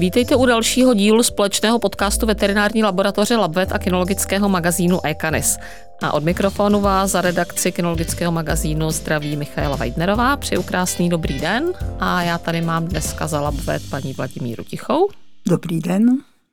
Vítejte u dalšího dílu společného podcastu veterinární laboratoře Labvet a kinologického magazínu Ekanis. A od mikrofonu vás za redakci kinologického magazínu zdraví Michaela Weidnerová. Přeju krásný dobrý den a já tady mám dneska za Labvet paní Vladimíru Tichou. Dobrý den.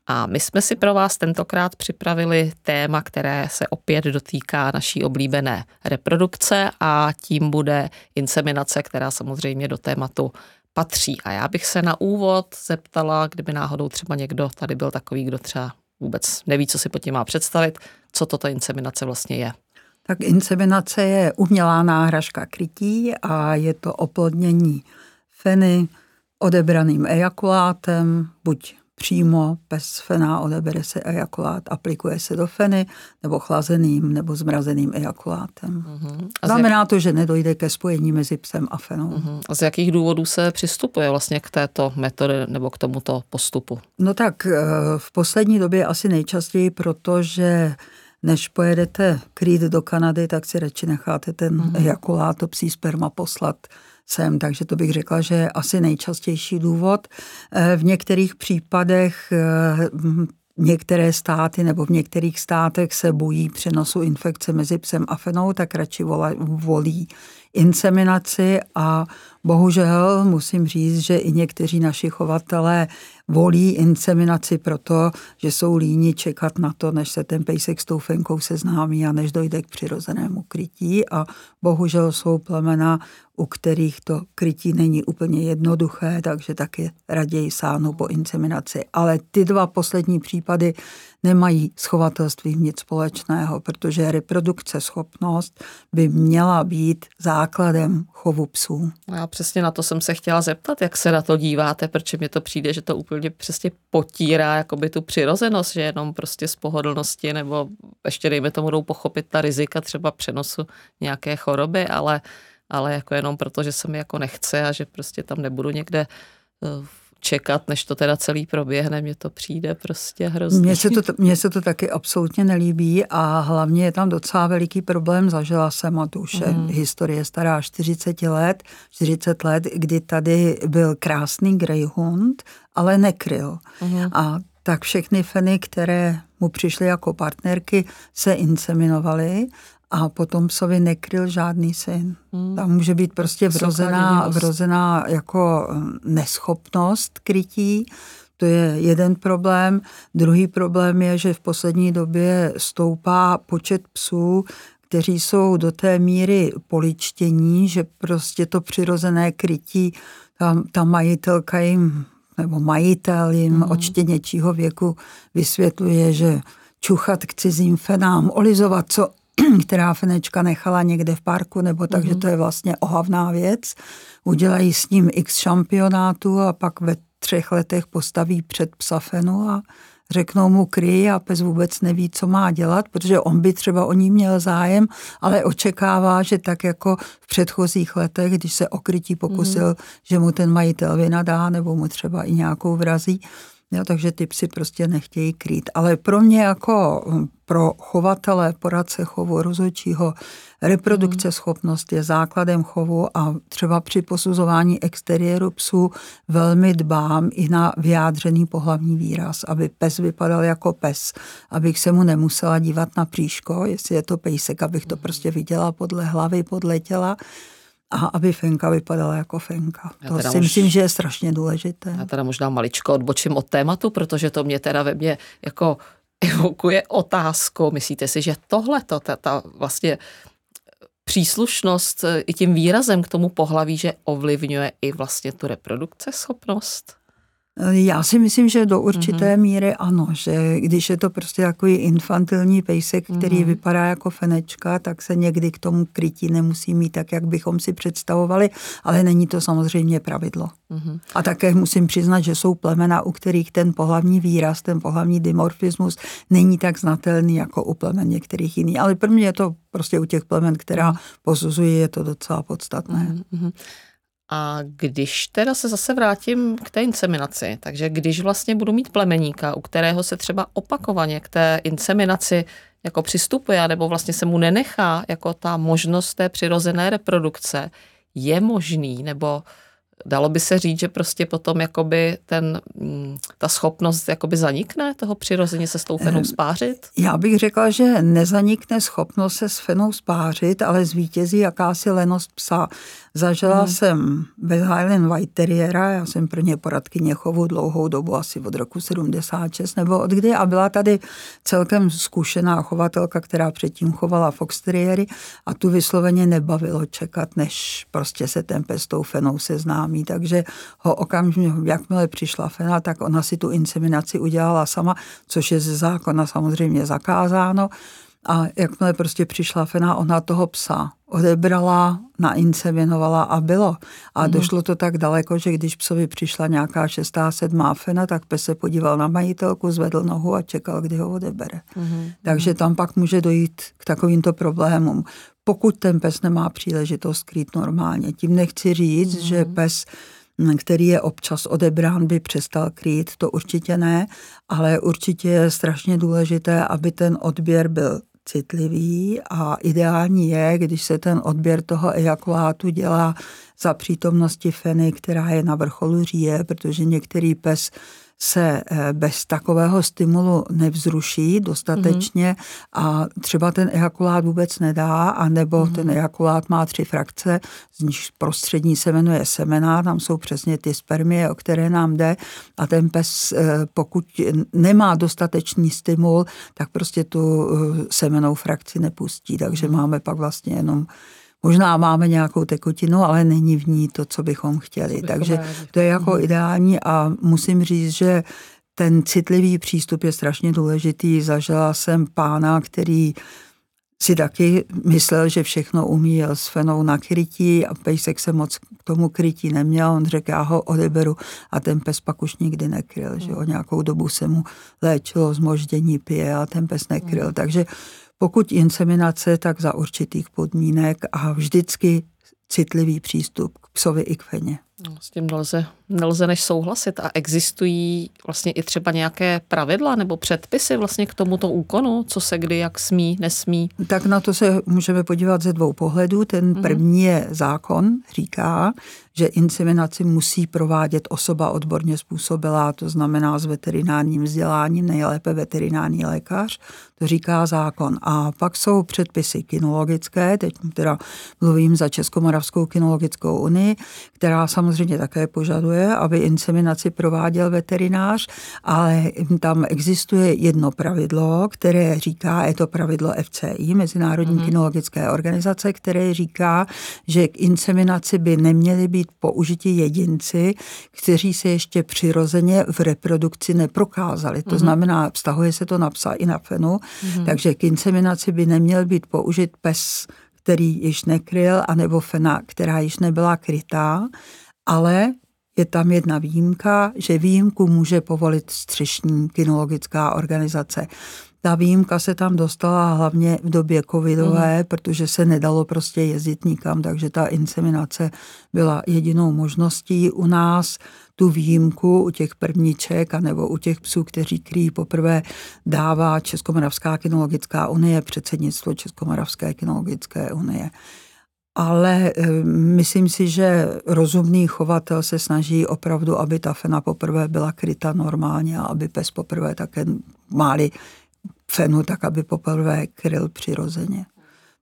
A my jsme si pro vás tentokrát připravili téma, které se opět dotýká naší oblíbené reprodukce a tím bude inseminace, která samozřejmě do tématu patří. A já bych se na úvod zeptala, kdyby náhodou třeba někdo tady byl takový, kdo třeba vůbec neví, co si pod tím má představit, co toto inseminace vlastně je. Tak inseminace je umělá náhražka krytí a je to oplodnění feny odebraným ejakulátem, buď přímo bez fena odebere se ejakulát, aplikuje se do feny nebo chlazeným nebo zmrazeným ejakulátem. Uh-huh. Znamená jak... to, že nedojde ke spojení mezi psem a fenou. Uh-huh. A z jakých důvodů se přistupuje vlastně k této metodě nebo k tomuto postupu? No tak eh, v poslední době asi nejčastěji, protože než pojedete krýt do Kanady, tak si radši necháte ten uh-huh. ejakulát, to psí sperma poslat sem, takže to bych řekla, že je asi nejčastější důvod. Eh, v některých případech eh, některé státy nebo v některých státech se bojí přenosu infekce mezi psem a fenou, tak radši volí inseminaci a bohužel musím říct, že i někteří naši chovatelé volí inseminaci proto, že jsou líni čekat na to, než se ten pejsek s tou fenkou seznámí a než dojde k přirozenému krytí a bohužel jsou plemena, u kterých to krytí není úplně jednoduché, takže taky raději sáhnou po inseminaci. Ale ty dva poslední případy nemají s chovatelstvím nic společného, protože reprodukce schopnost by měla být základem chovu psů. Já přesně na to jsem se chtěla zeptat, jak se na to díváte, protože mi to přijde, že to úplně přesně potírá jakoby tu přirozenost, že jenom prostě z pohodlnosti nebo ještě dejme tomu jdou pochopit ta rizika třeba přenosu nějaké choroby, ale, ale jako jenom proto, že se mi jako nechce a že prostě tam nebudu někde eh, čekat, než to teda celý proběhne, mně to přijde prostě hrozně. Mně se to, mně se to taky absolutně nelíbí a hlavně je tam docela veliký problém, zažila jsem a to už je mm. historie stará 40 let, 40 let, kdy tady byl krásný greyhound, ale nekryl. Mm. A tak všechny feny, které mu přišly jako partnerky, se inseminovaly a potom psovi nekryl žádný syn. Hmm. Tam může být prostě vrozená, vrozená jako hm, neschopnost krytí, to je jeden problém. Druhý problém je, že v poslední době stoupá počet psů, kteří jsou do té míry poličtění, že prostě to přirozené krytí, ta, ta majitelka jim, nebo majitel jim mm. od věku vysvětluje, že čuchat k cizím fenám, olizovat, co která Fenečka nechala někde v parku, nebo tak, mm-hmm. že to je vlastně ohavná věc. Udělají s ním x šampionátu a pak ve třech letech postaví před psa Fenu a řeknou mu kryj a pes vůbec neví, co má dělat, protože on by třeba o ní měl zájem, ale očekává, že tak jako v předchozích letech, když se o krytí pokusil, mm-hmm. že mu ten majitel vynadá nebo mu třeba i nějakou vrazí, Jo, takže ty psy prostě nechtějí krýt. Ale pro mě jako hm, pro chovatele, poradce chovu, rozhodčího, reprodukce mm. schopnost je základem chovu a třeba při posuzování exteriéru psů velmi dbám i na vyjádřený pohlavní výraz, aby pes vypadal jako pes, abych se mu nemusela dívat na příško, jestli je to pejsek, abych to mhm. prostě viděla podle hlavy, podle těla a aby fenka vypadala jako fenka. Já to si myslím, že je strašně důležité. Já teda možná maličko odbočím od tématu, protože to mě teda ve mně jako evokuje otázku. Myslíte si, že tohle, ta, ta vlastně příslušnost i tím výrazem k tomu pohlaví, že ovlivňuje i vlastně tu reprodukce schopnost? Já si myslím, že do určité mm-hmm. míry ano, že když je to prostě takový infantilní pejsek, který mm-hmm. vypadá jako fenečka, tak se někdy k tomu krytí nemusí mít tak, jak bychom si představovali, ale není to samozřejmě pravidlo. Mm-hmm. A také musím přiznat, že jsou plemena, u kterých ten pohlavní výraz, ten pohlavní dimorfismus není tak znatelný jako u plemen některých jiných. Ale pro mě je to prostě u těch plemen, která mm-hmm. posuzují, je to docela podstatné. Mm-hmm. A když teda se zase vrátím k té inseminaci, takže když vlastně budu mít plemeníka, u kterého se třeba opakovaně k té inseminaci jako přistupuje, nebo vlastně se mu nenechá jako ta možnost té přirozené reprodukce, je možný, nebo Dalo by se říct, že prostě potom jakoby ten, mm, ta schopnost jakoby zanikne toho přirozeně se s tou fenou spářit? Já bych řekla, že nezanikne schopnost se s fenou spářit, ale zvítězí jakási lenost psa. Zažila hmm. jsem West Highland White Terriera, já jsem pro ně poradkyně chovu dlouhou dobu, asi od roku 76 nebo od kdy a byla tady celkem zkušená chovatelka, která předtím chovala Fox Terriery a tu vysloveně nebavilo čekat, než prostě se ten pes tou fenou seznámí, takže ho okamžitě, jakmile přišla fena, tak ona si tu inseminaci udělala sama, což je ze zákona samozřejmě zakázáno, a jakmile prostě přišla Fena, ona toho psa odebrala, nainseminovala a bylo. A mm. došlo to tak daleko, že když psovi přišla nějaká šestá, sedmá Fena, tak pes se podíval na majitelku, zvedl nohu a čekal, kdy ho odebere. Mm. Takže tam pak může dojít k takovýmto problémům. Pokud ten pes nemá příležitost skrýt normálně. Tím nechci říct, mm. že pes který je občas odebrán, by přestal krýt, to určitě ne, ale určitě je strašně důležité, aby ten odběr byl citlivý a ideální je, když se ten odběr toho ejakulátu dělá za přítomnosti feny, která je na vrcholu říje, protože některý pes se eh, bez takového stimulu nevzruší dostatečně mm-hmm. a třeba ten ejakulát vůbec nedá, anebo mm-hmm. ten ejakulát má tři frakce, z nich prostřední se jmenuje semena, tam jsou přesně ty spermie, o které nám jde a ten pes, eh, pokud nemá dostatečný stimul, tak prostě tu eh, semenou frakci nepustí, takže mm-hmm. máme pak vlastně jenom Možná máme nějakou tekutinu, ale není v ní to, co bychom chtěli. Co bychom Takže rádi. to je jako mhm. ideální a musím říct, že ten citlivý přístup je strašně důležitý. Zažila jsem pána, který si taky myslel, že všechno umí, jel s fenou na krytí a pejsek se moc k tomu krytí neměl. On řekl, já ho odeberu a ten pes pak už nikdy nekryl. Že o nějakou dobu se mu léčilo zmoždění pije a ten pes nekryl. Mm. Takže pokud inseminace, tak za určitých podmínek a vždycky citlivý přístup k psovi i k feně. No, s tím nelze, nelze než souhlasit. A existují vlastně i třeba nějaké pravidla nebo předpisy vlastně k tomuto úkonu, co se kdy, jak smí, nesmí? Tak na to se můžeme podívat ze dvou pohledů. Ten mhm. první je zákon, říká, že inseminaci musí provádět osoba odborně způsobilá, to znamená s veterinárním vzděláním, nejlépe veterinární lékař, to říká zákon. A pak jsou předpisy kinologické, teď teda mluvím za Českomoravskou kinologickou unii, která samozřejmě také požaduje, aby inseminaci prováděl veterinář, ale tam existuje jedno pravidlo, které říká, je to pravidlo FCI, Mezinárodní mm-hmm. kinologické organizace, které říká, že k inseminaci by neměly být použiti jedinci, kteří se ještě přirozeně v reprodukci neprokázali. To mm-hmm. znamená, vztahuje se to na psa i na fenu, mm-hmm. takže k inseminaci by neměl být použit pes, který již nekryl, anebo fena, která již nebyla krytá, ale je tam jedna výjimka, že výjimku může povolit střešní kinologická organizace. Ta výjimka se tam dostala hlavně v době covidové, mm. protože se nedalo prostě jezdit nikam, takže ta inseminace byla jedinou možností u nás. Tu výjimku u těch prvníček nebo u těch psů, kteří kryjí poprvé, dává Českomoravská kinologická unie, předsednictvo Českomoravské kinologické unie ale eh, myslím si, že rozumný chovatel se snaží opravdu, aby ta fena poprvé byla kryta normálně a aby pes poprvé také máli fenu, tak aby poprvé kryl přirozeně.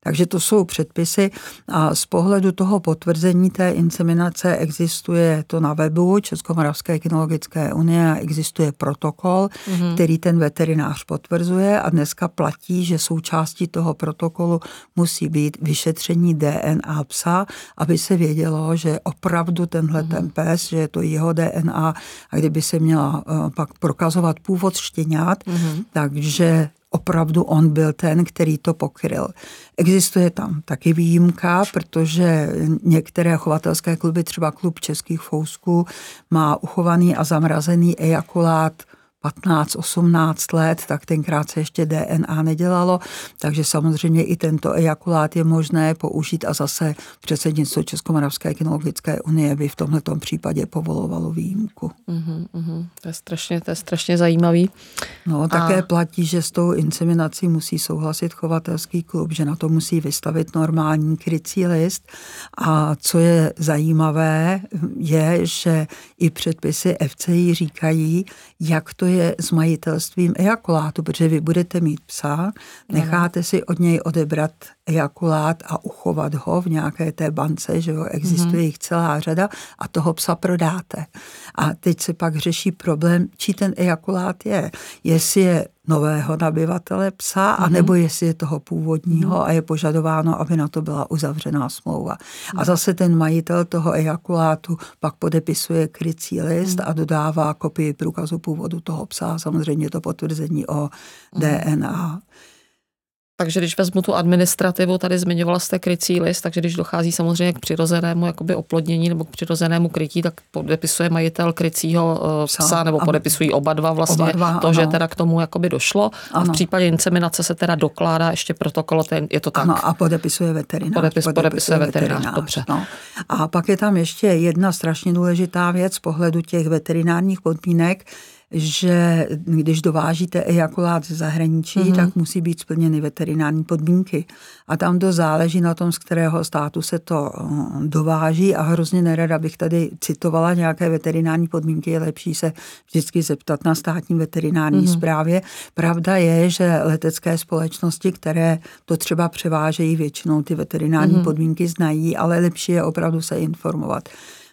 Takže to jsou předpisy a z pohledu toho potvrzení té inseminace existuje to na webu Českomoravské kinologické unie a existuje protokol, mm-hmm. který ten veterinář potvrzuje a dneska platí, že součástí toho protokolu musí být vyšetření DNA psa, aby se vědělo, že opravdu tenhle mm-hmm. ten pes, že je to jeho DNA a kdyby se měla uh, pak prokazovat původ štěňat, mm-hmm. takže opravdu on byl ten, který to pokryl. Existuje tam taky výjimka, protože některé chovatelské kluby, třeba klub českých fousků, má uchovaný a zamrazený ejakulát 15-18 let, tak tenkrát se ještě DNA nedělalo, takže samozřejmě i tento ejakulát je možné použít a zase předsednictvo Českomoravské kinologické unie by v tomto případě povolovalo výjimku. Uhum, uhum. To, je strašně, to je strašně zajímavý. No, také a... platí, že s tou inseminací musí souhlasit chovatelský klub, že na to musí vystavit normální krycí list a co je zajímavé, je, že i předpisy FCI říkají, jak to je s majitelstvím ejakulátu, protože vy budete mít psa, necháte si od něj odebrat ejakulát a uchovat ho v nějaké té bance, že jo, existuje mm-hmm. jich celá řada a toho psa prodáte. A teď se pak řeší problém, či ten ejakulát je. Jestli je nového nabyvatele psa, mm-hmm. anebo jestli je toho původního mm-hmm. a je požadováno, aby na to byla uzavřená smlouva. Mm-hmm. A mhm. zase ten majitel toho ejakulátu pak podepisuje krycí list mm-hmm. a dodává kopii průkazu původu toho psa, samozřejmě to potvrzení o mm-hmm. DNA. Takže když vezmu tu administrativu, tady zmiňovala jste krycí list, takže když dochází samozřejmě k přirozenému jakoby oplodnění nebo k přirozenému krytí, tak podepisuje majitel krycího eh, psa, psa nebo podepisují oba dva vlastně oba dva, to, ano. že teda k tomu jakoby došlo. Ano. A v případě inseminace se teda dokládá ještě protokol, ten, je to tak? Ano, a podepisuje veterinář. Podepis, podepisuje, podepisuje veterinář, veterinář, dobře. No. A pak je tam ještě jedna strašně důležitá věc z pohledu těch veterinárních podmínek, že když dovážíte ejakulát ze zahraničí, mm-hmm. tak musí být splněny veterinární podmínky. A tam to záleží na tom, z kterého státu se to eh, dováží a hrozně nerada bych tady citovala nějaké veterinární podmínky, je lepší se vždycky zeptat na státní veterinární mm-hmm. správě. Pravda je, že letecké společnosti, které to třeba převážejí, většinou ty veterinární mm-hmm. podmínky znají, ale lepší je opravdu se informovat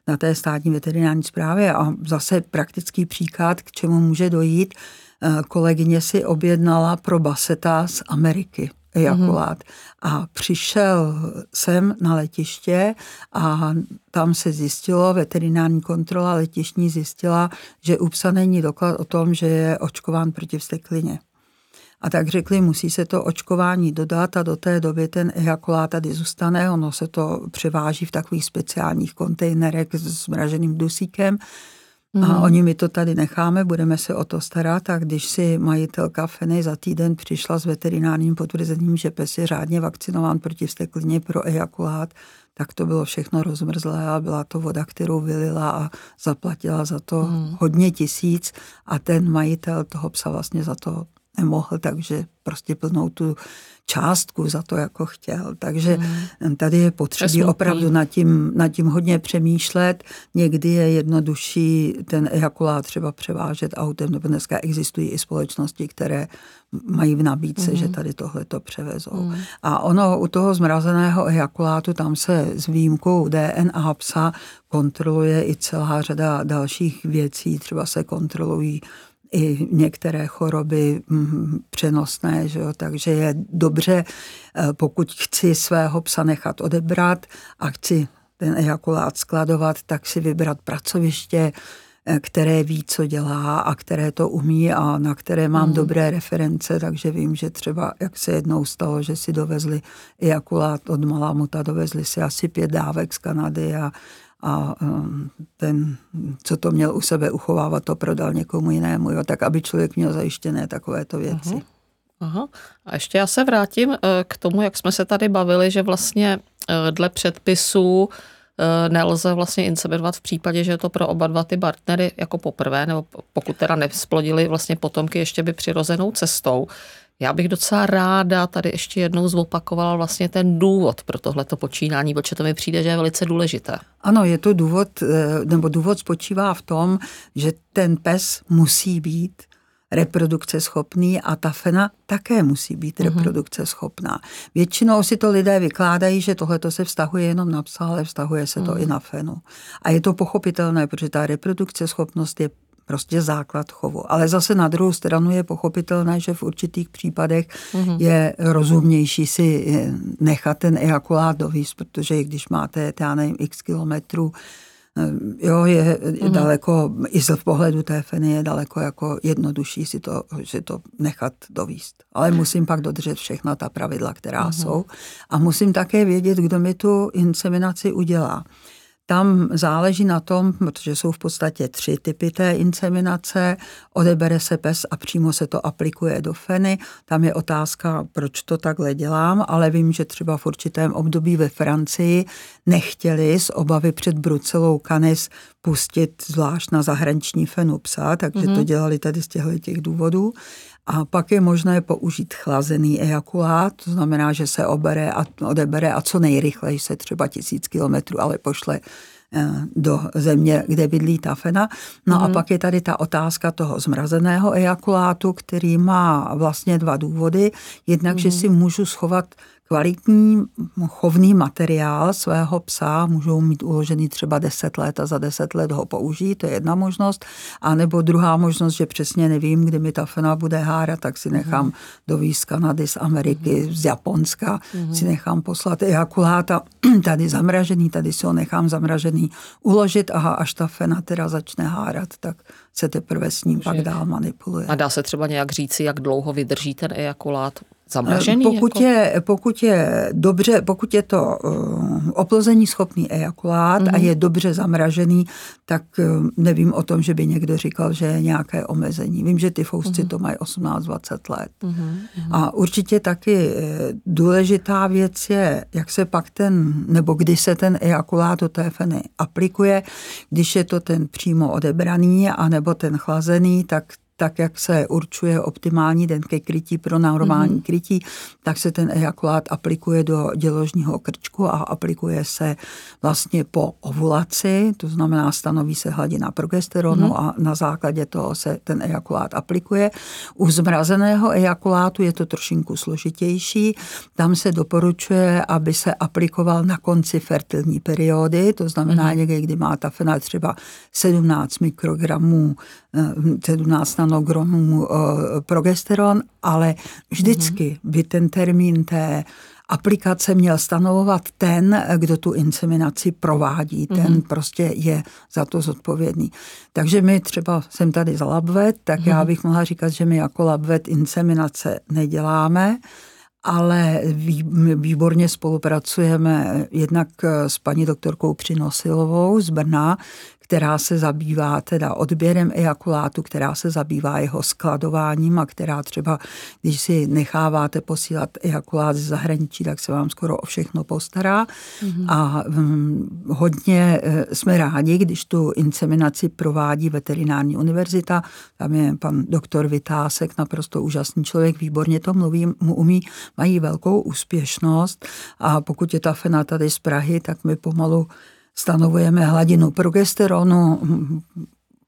na té státní veterinární správě. A zase praktický příklad, k čemu může dojít. Eh, kolegyně si objednala pro baseta z Ameriky ejakulát. Mm-hmm. A přišel sem na letiště a tam se zjistilo, veterinární kontrola letišní zjistila, že u psa není doklad o tom, že je očkován proti vsteklině. A tak řekli, musí se to očkování dodat a do té doby ten ejakulát tady zůstane. Ono se to převáží v takových speciálních kontejnerech s mraženým dusíkem. Mm. A mhm. oni mi to tady necháme, budeme se o to starat a když si majitelka Feny za týden přišla s veterinárním potvrzením, že pes je řádně vakcinován proti vsteklině pro ejakulát, tak to bylo všechno rozmrzlé a byla to voda, kterou vylila a zaplatila za to mm. hodně tisíc a ten majitel toho psa vlastně za to nemohl, takže prostě plnou tu částku za to, jako chtěl. Takže hmm. tady je potřeba opravdu nad tím, nad tím hodně přemýšlet. Někdy je jednodušší ten ejakulát třeba převážet autem, nebo dneska existují i společnosti, které mají v nabídce, hmm. že tady tohle to převezou. Hmm. A ono u toho zmrazeného ejakulátu, tam se s výjimkou DNA psa kontroluje i celá řada dalších věcí, třeba se kontrolují i některé choroby mm, přenosné, že jo? takže je dobře, eh, pokud chci svého psa nechat odebrat a chci ten ejakulát skladovat, tak si vybrat pracoviště, eh, které ví, co dělá a které to umí a na které mám mm. dobré reference, takže vím, že třeba, jak se jednou stalo, že si dovezli ejakulát od Malamuta, dovezli si asi pět dávek z Kanady a a um, ten, co to měl u sebe uchovávat, to prodal někomu jinému, jo, tak aby člověk měl zajištěné takovéto věci. Aha. Aha. A ještě já se vrátím eh, k tomu, jak jsme se tady bavili, že vlastně eh, dle předpisů eh, nelze vlastně inseminovat v případě, že je to pro oba dva ty partnery jako poprvé, nebo pokud teda nevzplodili vlastně potomky ještě by přirozenou cestou. Já bych docela ráda tady ještě jednou zopakovala vlastně ten důvod pro tohleto počínání, protože to mi přijde, že je velice důležité. Ano, je to důvod, eh, nebo důvod spočívá v tom, že ten pes musí být reprodukce schopný a ta fena také musí být uh-huh. reprodukce schopná. Většinou si to lidé vykládají, že tohle se vztahuje jenom na psa, ale vztahuje se to uh-huh. i na fenu. A je to pochopitelné, protože ta reprodukce schopnost je prostě základ chovu. Ale zase na druhou stranu je pochopitelné, že v určitých případech mm-hmm. je rozumnější si eh, nechat ten ejakulát dovíst, protože když máte, já nevím, x kilometrů, eh, jo, je mm-hmm. daleko, i z pohledu té feny je daleko jako jednodušší si to, si to nechat dovíst. Ale musím pak dodržet všechna ta pravidla, která mm-hmm. jsou. A musím také vědět, kdo mi tu inseminaci udělá. Tam záleží na tom, protože jsou v podstatě tři typy té inseminace, odebere se pes a přímo se to aplikuje do feny. Tam je otázka, proč to takhle dělám, ale vím, že třeba v určitém období ve Francii nechtěli z obavy před brucelou kanis pustit zvlášť na zahraniční fenu psa, takže mm-hmm. to mhm. dělali tady z těchto těch důvodů. A pak je možné použít chlazený ejakulát, to znamená, že se obere a odebere a co nejrychleji se třeba tisíc kilometrů, ale pošle eh, do země, kde bydlí ta fena. No mm. a mhm. pak je tady ta otázka toho zmrazeného ejakulátu, který má vlastně dva důvody. Jednak, mm. že mhm. si můžu schovat kvalitní chovný materiál svého psa můžou mít uložený třeba 10 let a za 10 let ho použít, to je jedna možnost. A nebo druhá možnost, že přesně nevím, kdy mi ta fena bude hárat, tak si nechám mm. dovíz z Kanady, z Ameriky, mm. z Japonska, mm. si nechám poslat ejakuláta tady zamražený, tady si ho nechám zamražený uložit a až ta fena teda začne hárat, tak se teprve s ním pak dál manipuluje. A dá se třeba nějak říci, jak dlouho vydrží ten ejakulát zamražený? Pokud, jako? je, pokud je dobře, pokud je to uh, oplození schopný ejakulát mm-hmm. a mhm. je dobře zamražený, tak uh, nevím o tom, že by někdo říkal, že je nějaké omezení. Vím, že ty fousci mm-hmm. to mají 18-20 let. Mm-hmm. A určitě taky eh, důležitá věc je, jak se pak ten, nebo kdy se ten ejakulát do té feny aplikuje. Když je to ten přímo odebraný, anebo ten chlazený, tak tak jak se určuje optimální den ke krytí pro normální mm-hmm. krytí, tak se ten ejakulát aplikuje do děložního krčku a aplikuje se vlastně po ovulaci, to znamená stanoví se hladina progesteronu mm-hmm. a na základě toho se ten ejakulát aplikuje. U zmrazeného ejakulátu je to trošinku složitější, tam se doporučuje, aby se aplikoval na konci fertilní periody, to znamená mm-hmm. někdy, kdy má ta fena třeba 17 mikrogramů 17 nanogramů eh, progesteron, ale vždycky by ten termín té aplikace měl stanovovat ten, kdo tu inseminaci provádí. Ten mm-hmm. prostě je za to zodpovědný. Takže my třeba jsem tady za labvet, tak mm-hmm. já mhm. bych mohla říkat, že my jako labvet inseminace neděláme, ale výborně spolupracujeme jednak s paní doktorkou Přinosilovou z Brna, která se zabývá teda odběrem ejakulátu, která se zabývá jeho skladováním a která třeba, když si necháváte posílat ejakulát z zahraničí, tak se vám skoro o všechno postará. Mm-hmm. A hm, hodně eh, jsme rádi, když tu inseminaci provádí veterinární univerzita. Tam je pan doktor Vytásek, naprosto úžasný člověk, výborně to mluví, mu umí, mají velkou úspěšnost a pokud je ta fena tady z Prahy, tak my pomalu stanovujeme hladinu progesteronu,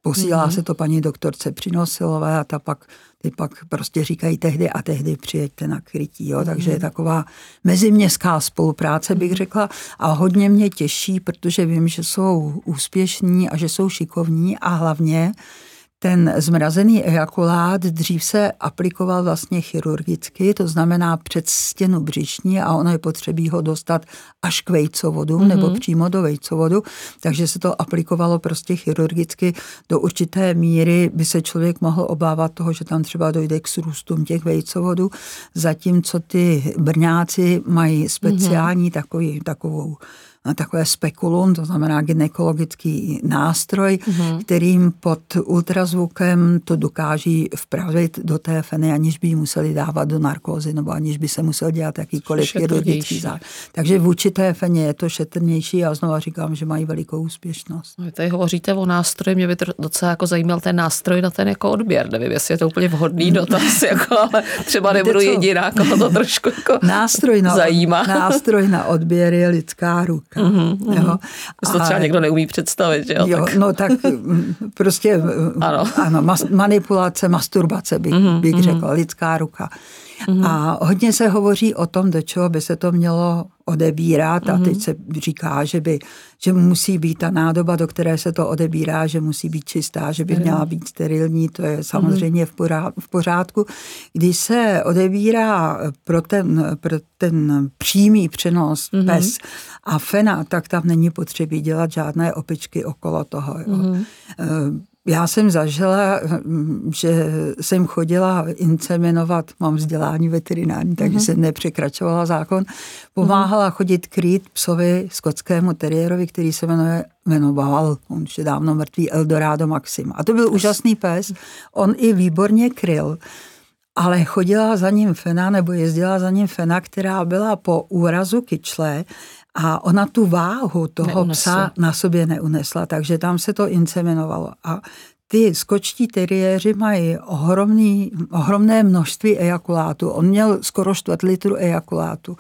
posílá mm-hmm. se to paní doktorce Přinosilové a ta pak, ty pak prostě říkají tehdy a tehdy přijeďte na krytí. Jo? Mm-hmm. Takže je taková meziměstská spolupráce, bych mm-hmm. řekla. A hodně mě těší, protože vím, že jsou úspěšní a že jsou šikovní a hlavně, ten zmrazený ejakulát dřív se aplikoval vlastně chirurgicky, to znamená před stěnu břišní a ono je potřebí ho dostat až k vejcovodu mm-hmm. nebo přímo do vejcovodu, takže se to aplikovalo prostě chirurgicky do určité míry by se člověk mohl obávat toho, že tam třeba dojde k srůstům těch vejcovodů, zatímco ty brňáci mají speciální mm-hmm. takový, takovou takové spekulum, to znamená gynekologický nástroj, mm-hmm. kterým pod ultrazvukem to dokáží vpravit do té feny, aniž by ji museli dávat do narkózy, nebo aniž by se musel dělat jakýkoliv chirurgický zák. Takže vůči té feně je to šetrnější a znova říkám, že mají velikou úspěšnost. Vy tady hovoříte o nástroji, mě by to docela jako zajímal ten nástroj na ten jako odběr. Nevím, jestli je to úplně vhodný dotaz, jako, ale třeba nebudu jediná, koho to trošku jako nástroj na, zajímá. Nástroj na odběr je lidská ruka. Mm-hmm, mm-hmm. Jo? To třeba někdo neumí představit, že jo? jo tak. No tak mm, prostě ano. ano mas, manipulace, masturbace bych, mm-hmm, bych mm-hmm. řekla, lidská ruka. Mm-hmm. A hodně se hovoří o tom, do čeho by se to mělo odebírat mm-hmm. a teď mhm. se říká, že, by, že musí být ta nádoba, do které se to odebírá, že musí být čistá, že by měla být sterilní, to je samozřejmě mm-hmm. v pořádku. Když se odebírá pro ten, pro ten přímý přenos mm-hmm. pes a fena, tak tam není potřebí dělat žádné opičky okolo toho. Jo. Mm-hmm já jsem zažila, že jsem chodila inseminovat, mám vzdělání veterinární, takže mm-hmm. jsem nepřekračovala zákon. Pomáhala mm-hmm. chodit krýt psovi skotskému teriérovi, který se jmenuje, jmenoval, on už je dávno mrtvý, Eldorado Maxim. A to byl úžasný pes, on i výborně kryl. Ale chodila za ním Fena, nebo jezdila za ním Fena, která byla po úrazu kyčle a ona tu váhu toho neunesla. psa na sobě neunesla, takže tam se to inseminovalo. A ty skočtí teriéři mají ohromný, ohromné množství ejakulátu. On měl skoro čtvrt litru ejakulátu.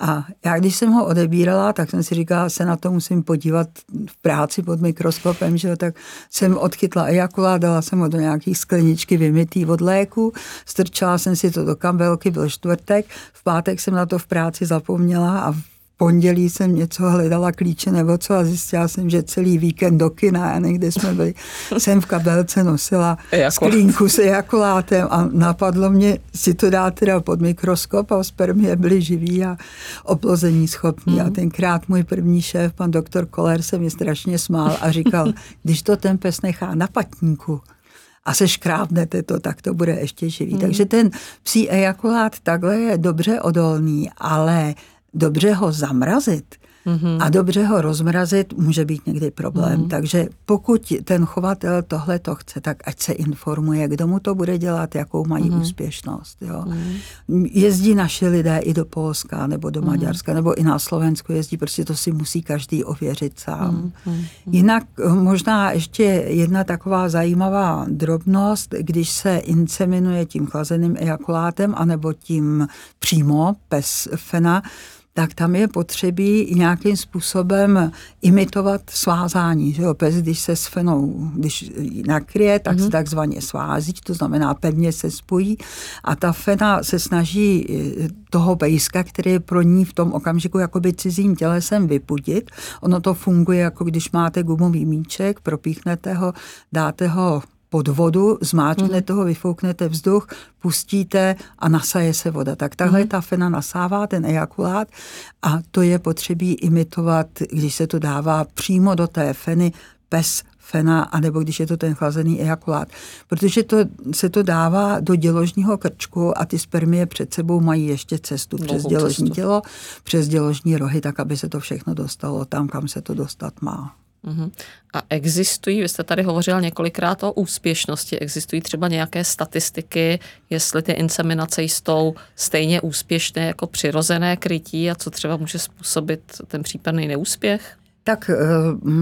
A já, když jsem ho odebírala, tak jsem si říkala, se na to musím podívat v práci pod mikroskopem, že tak jsem odchytla ejakulát, dala jsem ho do nějaký skleničky vymytý od léku, strčala jsem si to do kabelky, byl čtvrtek, v pátek jsem na to v práci zapomněla a pondělí jsem něco hledala klíče nebo co a zjistila jsem, že celý víkend do kina a někde jsme byli, jsem v kabelce nosila sklínku s ejakulátem a napadlo mě si to dát teda pod mikroskop a spermie byly živý a oplození schopný. Mm. A tenkrát můj první šéf, pan doktor Koller, se mi strašně smál a říkal, když to ten pes nechá na patníku, a se škrábnete to, tak to bude ještě živý. Mm. Takže ten psí ejakulát takhle je dobře odolný, ale dobře ho zamrazit mm-hmm. a dobře ho rozmrazit může být někdy problém. Mm-hmm. Takže pokud ten chovatel tohle to chce, tak ať se informuje, kdo mu to bude dělat, jakou mají mm-hmm. úspěšnost. Jo. Mm-hmm. Jezdí naši lidé i do Polska nebo do mm-hmm. Maďarska nebo i na Slovensku jezdí, prostě to si musí každý ověřit sám. Mm-hmm. Jinak eh, možná ještě jedna taková zajímavá drobnost, když se inseminuje tím chlazeným ejakulátem anebo tím přímo pes fena, tak tam je potřebí nějakým způsobem imitovat svázání. Že jo? Pes, když se s fenou, když nakryje, tak mm-hmm. se takzvaně svází, to znamená pevně se spojí a ta fena se snaží eh, toho pejska, který je pro ní v tom okamžiku jakoby cizím tělesem vypudit. Ono to funguje, jako když máte gumový míček, propíchnete ho, dáte ho pod vodu, zmáčknete mm. ho, vyfouknete vzduch, pustíte a nasaje se voda. Tak tahle mm. ta fena nasává ten ejakulát a to je potřebí imitovat, když se to dává přímo do té feny pes fena, anebo když je to ten chlazený ejakulát. Protože to, se to dává do děložního krčku a ty spermie před sebou mají ještě cestu Mnohou přes děložní cestu. tělo, přes děložní rohy, tak aby se to všechno dostalo tam, kam se to dostat má. Uh-huh. A existují, vy jste tady hovořil několikrát o úspěšnosti, existují třeba nějaké statistiky, jestli ty inseminace jsou stejně úspěšné jako přirozené krytí a co třeba může způsobit ten případný neúspěch? Tak uh,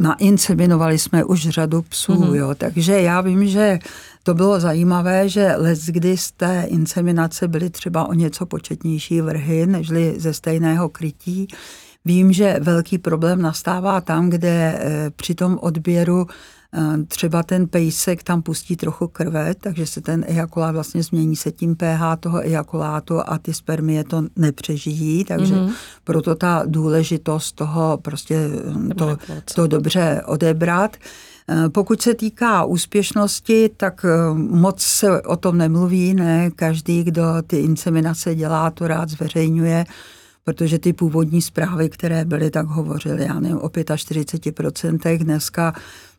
nainseminovali jsme už řadu psů, uh-huh. jo, takže já vím, že to bylo zajímavé, že les, kdy z té inseminace byly třeba o něco početnější vrhy, nežli ze stejného krytí, Vím, že velký problém nastává tam, kde eh, při tom odběru eh, třeba ten pejsek tam pustí trochu krve, takže se ten ejakulát vlastně změní se tím pH toho ejakulátu a ty spermie to nepřežijí, takže mm-hmm. proto ta důležitost toho prostě eh, to, to dobře odebrat. Pokud se týká úspěšnosti, tak moc se o tom nemluví, ne každý, kdo ty inseminace dělá, to rád zveřejňuje protože ty původní zprávy, které byly, tak hovořily, já nevím, o 45%, dneska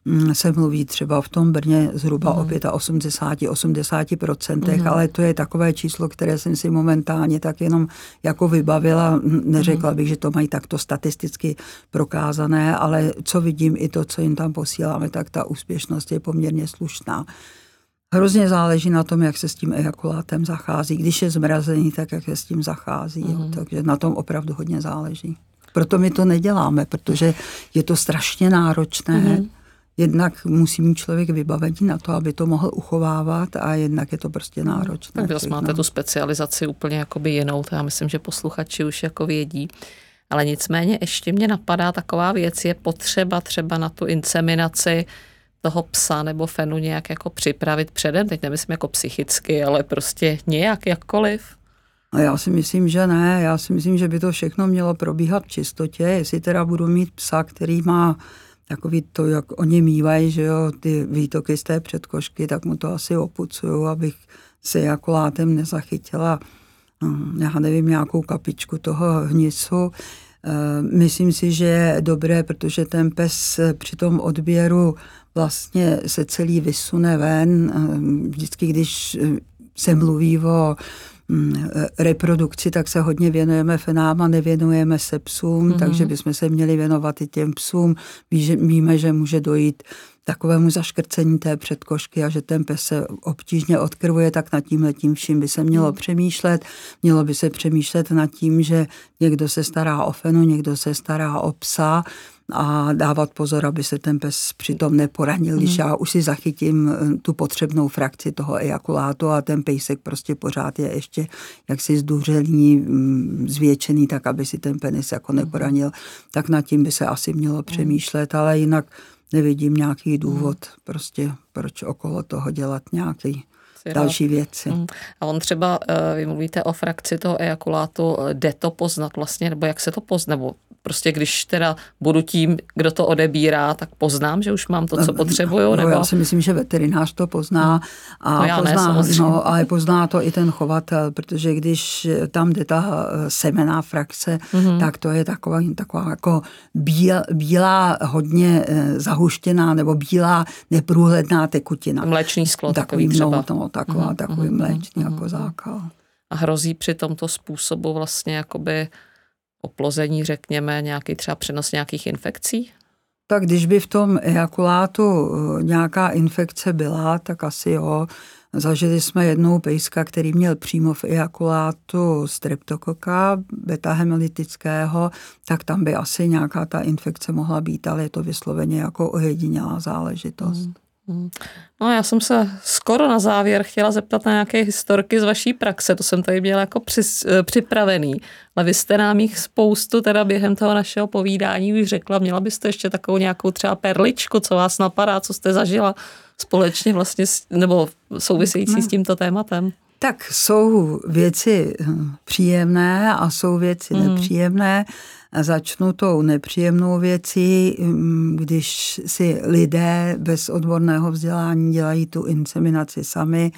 mm, se mluví třeba v tom Brně zhruba mm. o 85-80%, mm. ale to je takové číslo, které jsem si momentálně tak jenom jako vybavila. Neřekla mm. bych, že to mají takto statisticky prokázané, ale co vidím i to, co jim tam posíláme, tak ta úspěšnost je poměrně slušná. Hrozně záleží na tom, jak se s tím ejakulátem zachází. Když je zmrazený, tak jak se s tím zachází. Mm. Jo. Mhm. Takže na tom opravdu hodně záleží. Proto my to neděláme, protože je to strašně náročné. Mm. Jednak musí mít člověk vybavení na to, aby to mohl uchovávat a jednak je to prostě náročné. Tak vy máte tu specializaci úplně jakoby jinou, to já myslím, že posluchači už jako vědí. Ale nicméně ještě mě napadá taková věc, je potřeba třeba na tu inseminaci toho psa nebo fenu nějak jako připravit předem, teď nemyslím jako psychicky, ale prostě nějak, jakkoliv? Já si myslím, že ne. Já si myslím, že by to všechno mělo probíhat v čistotě. Jestli teda budu mít psa, který má takový to, jak oni mývají, že jo, ty výtoky z té předkošky, tak mu to asi opucuju, abych se jako látem nezachytila, hm, já nevím, nějakou kapičku toho hnisu. Myslím si, že je dobré, protože ten pes při tom odběru vlastně se celý vysune ven. Vždycky, když se mluví o mm, reprodukci, tak se hodně věnujeme fenám a nevěnujeme se psům, mm-hmm. takže bychom se měli věnovat i těm psům. Víme, že může dojít takovému zaškrcení té předkošky a že ten pes se obtížně odkrvuje, tak nad tím letím vším by se mělo hmm. přemýšlet. Mělo by se přemýšlet nad tím, že někdo se stará o fenu, někdo se stará o psa a dávat pozor, aby se ten pes přitom neporanil, když hmm. já už si zachytím eh, tu potřebnou frakci toho ejakulátu a ten pejsek prostě pořád je ještě jaksi zdůřelý, mm, zvětšený, tak aby si ten penis jako hmm. neporanil, tak nad tím by se asi mělo hmm. přemýšlet, ale jinak nevidím nějaký důvod prostě, proč okolo toho dělat nějaký další věci. Mm. A on třeba, eh, vy mluvíte o frakci toho ejakulátu, jde to poznat vlastně, nebo jak se to pozná, nebo prostě když teda budu tím, kdo to odebírá, tak poznám, že už mám to, co potřebuju? No, nebo... Já si myslím, že veterinář to pozná. A no já pozná, ne, no, ale pozná to i ten chovatel, protože když tam jde ta eh, semená frakce, mm-hmm. tak to je taková, taková jako bíl, bílá, hodně eh, zahuštěná nebo bílá, neprůhledná tekutina. Mléčný sklo takový, takový třeba. No, no, taková, mm-hmm. takový mléčný mm-hmm. jako zákal. A hrozí při tomto způsobu vlastně jakoby oplození, řekněme, nějaký třeba přenos nějakých infekcí? Tak když by v tom ejakulátu eh, nějaká infekce byla, tak asi jo. Zažili jsme jednou pejska, který měl přímo v ejakulátu streptokoka beta-hemolytického, tak tam by asi nějaká ta infekce mohla být, ale je to vysloveně jako ojedinělá záležitost. Mm. No já jsem se skoro na závěr chtěla zeptat na nějaké historky z vaší praxe, to jsem tady měla jako při, eh, připravený, ale vy jste nám jich spoustu teda během toho našeho povídání už řekla, měla byste ještě takovou nějakou třeba perličku, co vás napadá, co jste zažila společně vlastně, nebo související s tímto tématem? Tak jsou věci hm, příjemné a jsou věci mm. nepříjemné. Začnu tou nepříjemnou věcí, hm, když si lidé bez odborného vzdělání dělají tu inseminaci sami,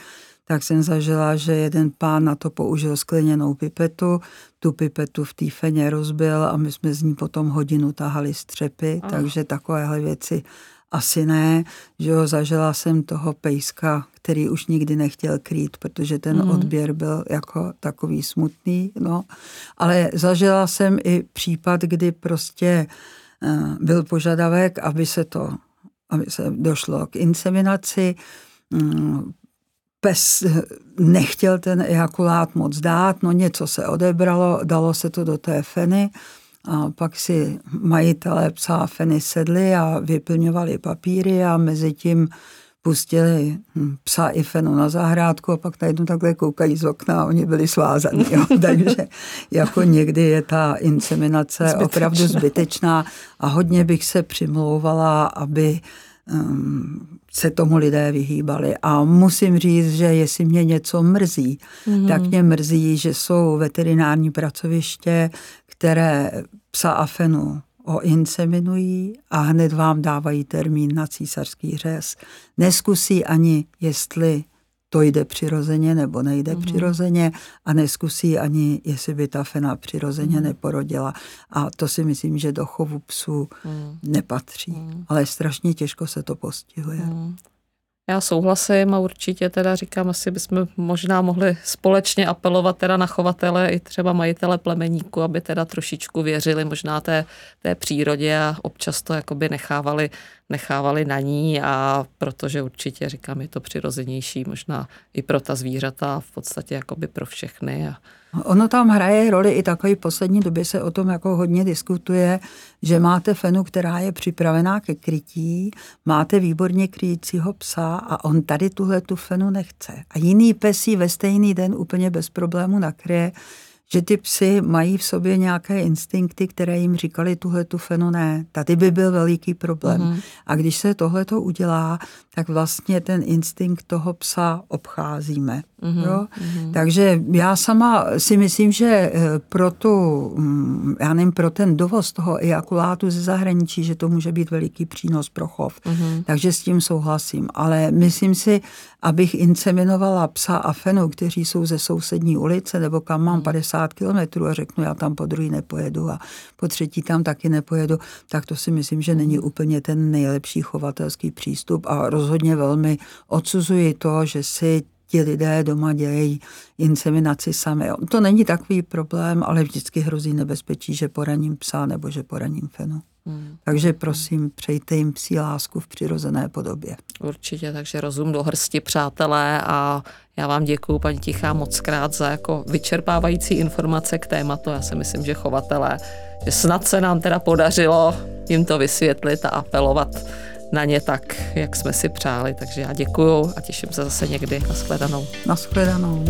tak jsem zažila, že jeden pán na to použil skleněnou pipetu, tu pipetu v té feně rozbil a my jsme z ní potom hodinu tahali střepy, oh. takže takovéhle věci asi ne, že jo, zažila jsem toho pejska, který už nikdy nechtěl krýt, protože ten mm. odběr byl jako takový smutný, no. Ale zažila jsem i případ, kdy prostě uh, byl požadavek, aby se to, aby se došlo k inseminaci, um, pes nechtěl ten ejakulát moc dát, no něco se odebralo, dalo se to do té feny, a pak si majitelé psa Feny sedli a vyplňovali papíry a mezi tím pustili psa i Fenu na zahrádku a pak najednou takhle koukají z okna a oni byli svázaní. Jo. Takže jako někdy je ta inseminace zbytečná. opravdu zbytečná a hodně bych se přimlouvala, aby um, se tomu lidé vyhýbali. A musím říct, že jestli mě něco mrzí, mm-hmm. tak mě mrzí, že jsou veterinární pracoviště, které psa a fenu oinseminují a hned vám dávají termín na císařský řez. Neskusí ani, jestli to jde přirozeně nebo nejde mm-hmm. přirozeně a neskusí ani, jestli by ta fena přirozeně mm-hmm. neporodila. A to si myslím, že do chovu psů mm. nepatří. Mm. Ale strašně těžko se to postihuje. Mm. Já souhlasím a určitě teda říkám, asi bychom možná mohli společně apelovat teda na chovatele i třeba majitele plemeníku, aby teda trošičku věřili možná té, té přírodě a občas to jakoby nechávali, nechávali na ní a protože určitě říkám, je to přirozenější možná i pro ta zvířata v podstatě jakoby pro všechny a, Ono tam hraje roli i takový poslední době se o tom jako hodně diskutuje, že máte fenu, která je připravená ke krytí, máte výborně kryjícího psa a on tady tuhle tu fenu nechce. A jiný pes ve stejný den úplně bez problému nakryje, že ty psy mají v sobě nějaké instinkty, které jim říkali tuhle tu fenu ne. Tady by byl veliký problém. Mm-hmm. A když se tohle to udělá, tak vlastně ten instinkt toho psa obcházíme. Mm-hmm. Jo? Mm-hmm. Takže já sama si myslím, že eh, pro tu, mm, já nevím, pro ten dovoz toho ejakulátu ze zahraničí, že to může být veliký přínos pro chov. Mm-hmm. Takže s tím souhlasím. Ale myslím si, abych inseminovala psa a fenu, kteří jsou ze sousední ulice, nebo kam mám 50 mhm. kilometrů a řeknu, já tam po druhý nepojedu a po třetí tam taky nepojedu, tak to si myslím, že není úplně ten nejlepší chovatelský přístup a rozhodně velmi odsuzuji to, že si ti lidé doma dělají inseminaci sami. To není takový problém, ale vždycky hrozí nebezpečí, že poraním psa nebo že poraním fenu. Hmm. Takže prosím, přejte jim psí lásku v přirozené podobě. Určitě, takže rozum do hrsti, přátelé, a já vám děkuji, paní Tichá, moc krát za jako vyčerpávající informace k tématu. Já si myslím, že chovatelé, že snad se nám teda podařilo jim to vysvětlit a apelovat na ně tak, jak jsme si přáli. Takže já děkuju a těším se zase někdy. Naschledanou. Naschledanou.